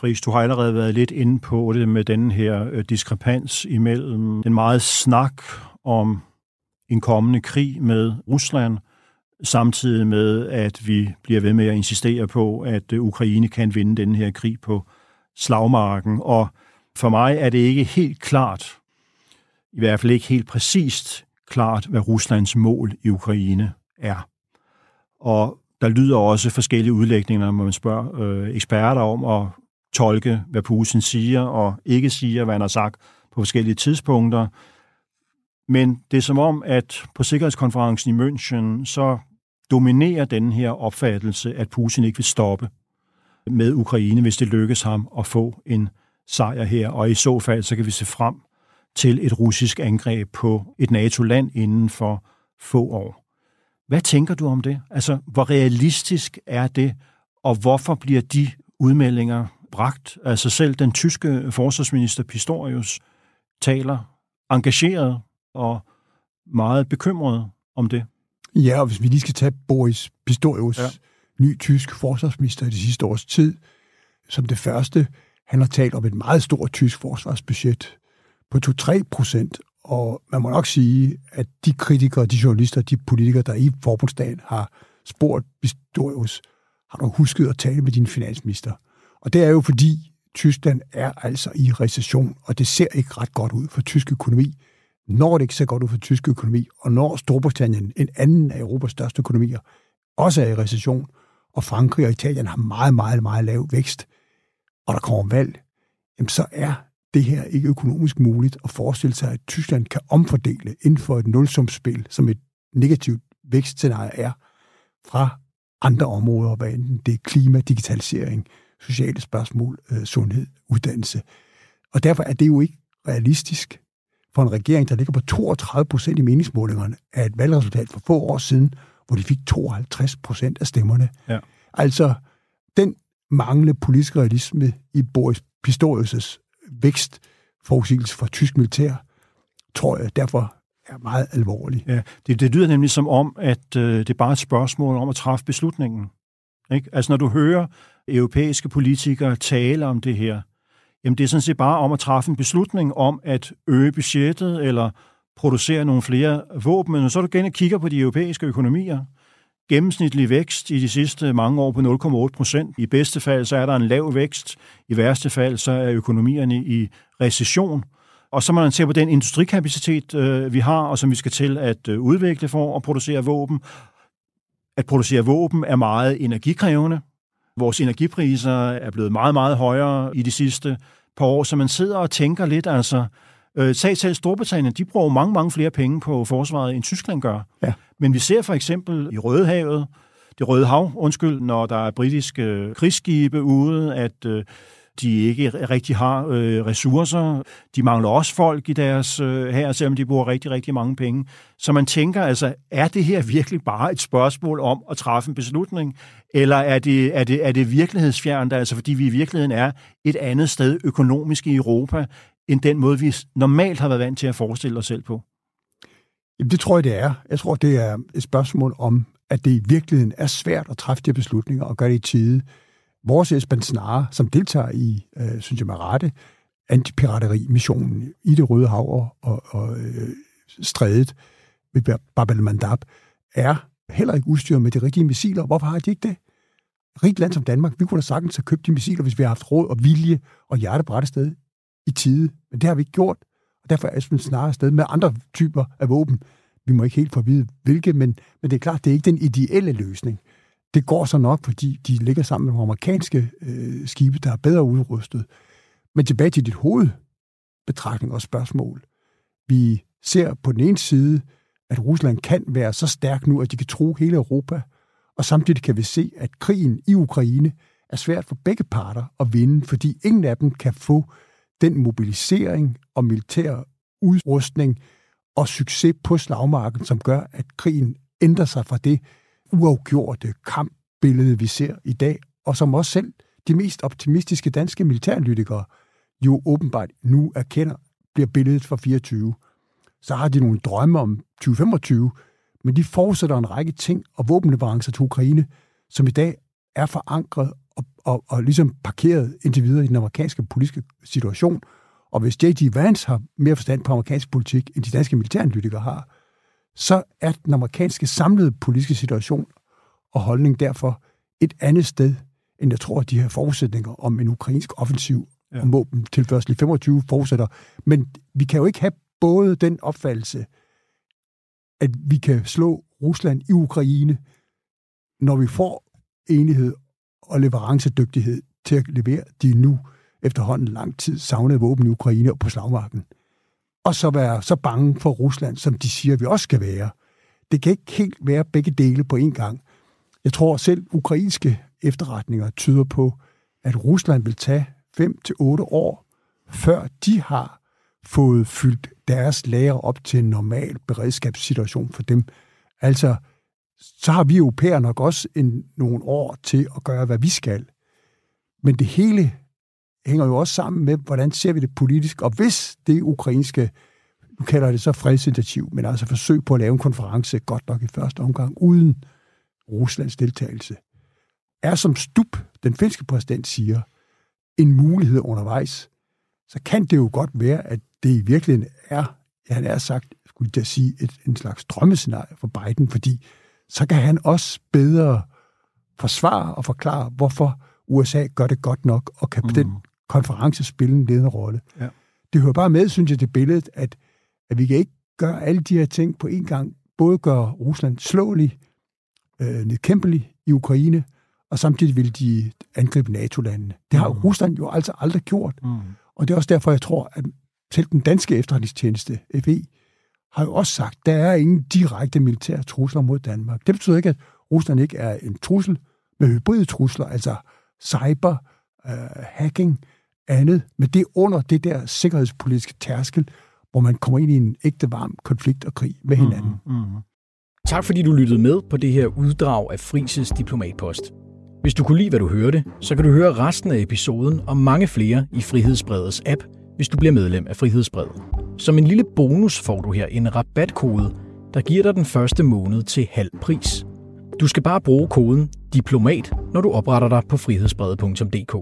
Friis, du har allerede været lidt inde på det med den her øh, diskrepans imellem den meget snak om en kommende krig med Rusland, samtidig med, at vi bliver ved med at insistere på, at øh, Ukraine kan vinde den her krig på slagmarken. Og for mig er det ikke helt klart, i hvert fald ikke helt præcist klart, hvad Ruslands mål i Ukraine er. Og der lyder også forskellige udlægninger, når man spørger øh, eksperter om at tolke, hvad Putin siger og ikke siger, hvad han har sagt på forskellige tidspunkter. Men det er som om, at på Sikkerhedskonferencen i München, så dominerer den her opfattelse, at Putin ikke vil stoppe med Ukraine, hvis det lykkes ham at få en sejr her. Og i så fald, så kan vi se frem til et russisk angreb på et NATO-land inden for få år. Hvad tænker du om det? Altså, hvor realistisk er det, og hvorfor bliver de udmeldinger bragt? Altså selv den tyske forsvarsminister Pistorius taler engageret og meget bekymret om det. Ja, og hvis vi lige skal tage Boris Pistorius, ja. ny tysk forsvarsminister i de sidste års tid, som det første, han har talt om et meget stort tysk forsvarsbudget på 2-3 procent, og man må nok sige, at de kritikere, de journalister, de politikere, der i forbundsdagen har spurgt Pistorius, har du husket at tale med din finansminister? Og det er jo fordi, Tyskland er altså i recession, og det ser ikke ret godt ud for tysk økonomi. Når det ikke ser godt ud for tysk økonomi, og når Storbritannien, en anden af Europas største økonomier, også er i recession, og Frankrig og Italien har meget, meget, meget lav vækst, og der kommer valg, jamen så er det her ikke økonomisk muligt at forestille sig, at Tyskland kan omfordele inden for et nulsumsspil, som et negativt vækstscenarie er, fra andre områder, hvad enten det er klima, digitalisering, sociale spørgsmål, øh, sundhed, uddannelse. Og derfor er det jo ikke realistisk for en regering, der ligger på 32 procent i meningsmålingerne, af et valgresultat for få år siden, hvor de fik 52 procent af stemmerne. Ja. Altså, den manglende politisk realisme i Boris Pistorius' vækstforudsigelse for tysk militær, tror jeg derfor er meget alvorlig. Ja, det, det lyder nemlig som om, at øh, det er bare et spørgsmål om at træffe beslutningen. Ikke? Altså når du hører europæiske politikere tale om det her, jamen det er sådan set bare om at træffe en beslutning om at øge budgettet eller producere nogle flere våben. Men når så du igen kigger på de europæiske økonomier, gennemsnitlig vækst i de sidste mange år på 0,8 procent. I bedste fald så er der en lav vækst. I værste fald så er økonomierne i recession. Og så må man se på den industrikapacitet, øh, vi har, og som vi skal til at øh, udvikle for at producere våben. At producere våben er meget energikrævende. Vores energipriser er blevet meget, meget højere i de sidste par år, så man sidder og tænker lidt, altså, Øh, sag selv Storbritannien, de bruger mange, mange flere penge på forsvaret, end Tyskland gør. Ja. Men vi ser for eksempel i Rødehavet, det Røde Hav, undskyld, når der er britiske krigsskibe ude, at øh, de ikke rigtig har øh, ressourcer. De mangler også folk i deres øh, her, selvom de bruger rigtig, rigtig mange penge. Så man tænker altså, er det her virkelig bare et spørgsmål om at træffe en beslutning, eller er det, er det, er det virkelighedsfjernt, altså fordi vi i virkeligheden er et andet sted økonomisk i Europa, end den måde, vi normalt har været vant til at forestille os selv på? Jamen, det tror jeg, det er. Jeg tror, det er et spørgsmål om, at det i virkeligheden er svært at træffe de beslutninger og gøre det i tide. Vores Esben Snare, som deltager i, øh, synes jeg med rette, antipirateri-missionen i det Røde Hav og, og, og øh, strædet ved Bab el-Mandab, er heller ikke udstyret med de rigtige missiler. Hvorfor har de ikke det? Rigt land som Danmark, vi kunne da sagtens have købt de missiler, hvis vi har haft råd og vilje og hjertebrætte sted i tide. Men det har vi ikke gjort, og derfor er Esben snarere sted med andre typer af våben. Vi må ikke helt få at vide, hvilke, men, men det er klart, det er ikke den ideelle løsning. Det går så nok, fordi de ligger sammen med nogle amerikanske øh, skibe, der er bedre udrustet. Men tilbage til dit hovedbetragtning og spørgsmål. Vi ser på den ene side, at Rusland kan være så stærk nu, at de kan tro hele Europa, og samtidig kan vi se, at krigen i Ukraine er svært for begge parter at vinde, fordi ingen af dem kan få den mobilisering og militær udrustning og succes på slagmarken, som gør, at krigen ændrer sig fra det uafgjorte kampbillede, vi ser i dag, og som også selv de mest optimistiske danske militærlytikere jo åbenbart nu erkender, bliver billedet for 24. Så har de nogle drømme om 2025, men de fortsætter en række ting og våbenleverancer til Ukraine, som i dag er forankret og og, og ligesom parkeret indtil videre i den amerikanske politiske situation. Og hvis J.D. Vance har mere forstand på amerikansk politik, end de danske militæranalytikere har, så er den amerikanske samlede politiske situation og holdning derfor et andet sted, end jeg tror, at de her forudsætninger om en ukrainsk offensiv ja. og våbentilførsel i 25 fortsætter. Men vi kan jo ikke have både den opfattelse, at vi kan slå Rusland i Ukraine, når vi får enighed og leverancedygtighed til at levere de nu efterhånden lang tid savnede våben i Ukraine og på slagmarken. Og så være så bange for Rusland, som de siger, vi også skal være. Det kan ikke helt være begge dele på én gang. Jeg tror selv ukrainske efterretninger tyder på, at Rusland vil tage 5 til otte år, før de har fået fyldt deres lager op til en normal beredskabssituation for dem. Altså, så har vi europæer nok også en, nogle år til at gøre, hvad vi skal. Men det hele hænger jo også sammen med, hvordan ser vi det politisk, og hvis det ukrainske, nu kalder det så fredsinitiativ, men altså forsøg på at lave en konference godt nok i første omgang, uden Ruslands deltagelse, er som stup, den finske præsident siger, en mulighed undervejs, så kan det jo godt være, at det i virkeligheden er, ja, han er sagt, skulle jeg sige, et, en slags drømmescenarie for Biden, fordi så kan han også bedre forsvare og forklare, hvorfor USA gør det godt nok, og kan på mm. den konference spille en ledende rolle. Ja. Det hører bare med, synes jeg, til billedet, at, at vi kan ikke gøre alle de her ting på én gang. Både gøre Rusland slåelig, øh, nedkæmpelig i Ukraine, og samtidig vil de angribe NATO-landene. Det har mm. Rusland jo altså aldrig gjort. Mm. Og det er også derfor, jeg tror, at selv den danske efterretningstjeneste, FE, har jo også sagt, at der er ingen direkte militære trusler mod Danmark. Det betyder ikke, at Rusland ikke er en trussel med hybride trusler, altså cyber, øh, hacking, andet, men det er under det der sikkerhedspolitiske tærskel, hvor man kommer ind i en ægte varm konflikt og krig med hinanden. Mm, mm. Tak fordi du lyttede med på det her uddrag af Frises Diplomatpost. Hvis du kunne lide, hvad du hørte, så kan du høre resten af episoden og mange flere i Frihedsbredets app, hvis du bliver medlem af Frihedsbredet. Som en lille bonus får du her en rabatkode, der giver dig den første måned til halv pris. Du skal bare bruge koden DIPLOMAT, når du opretter dig på frihedsbredet.dk.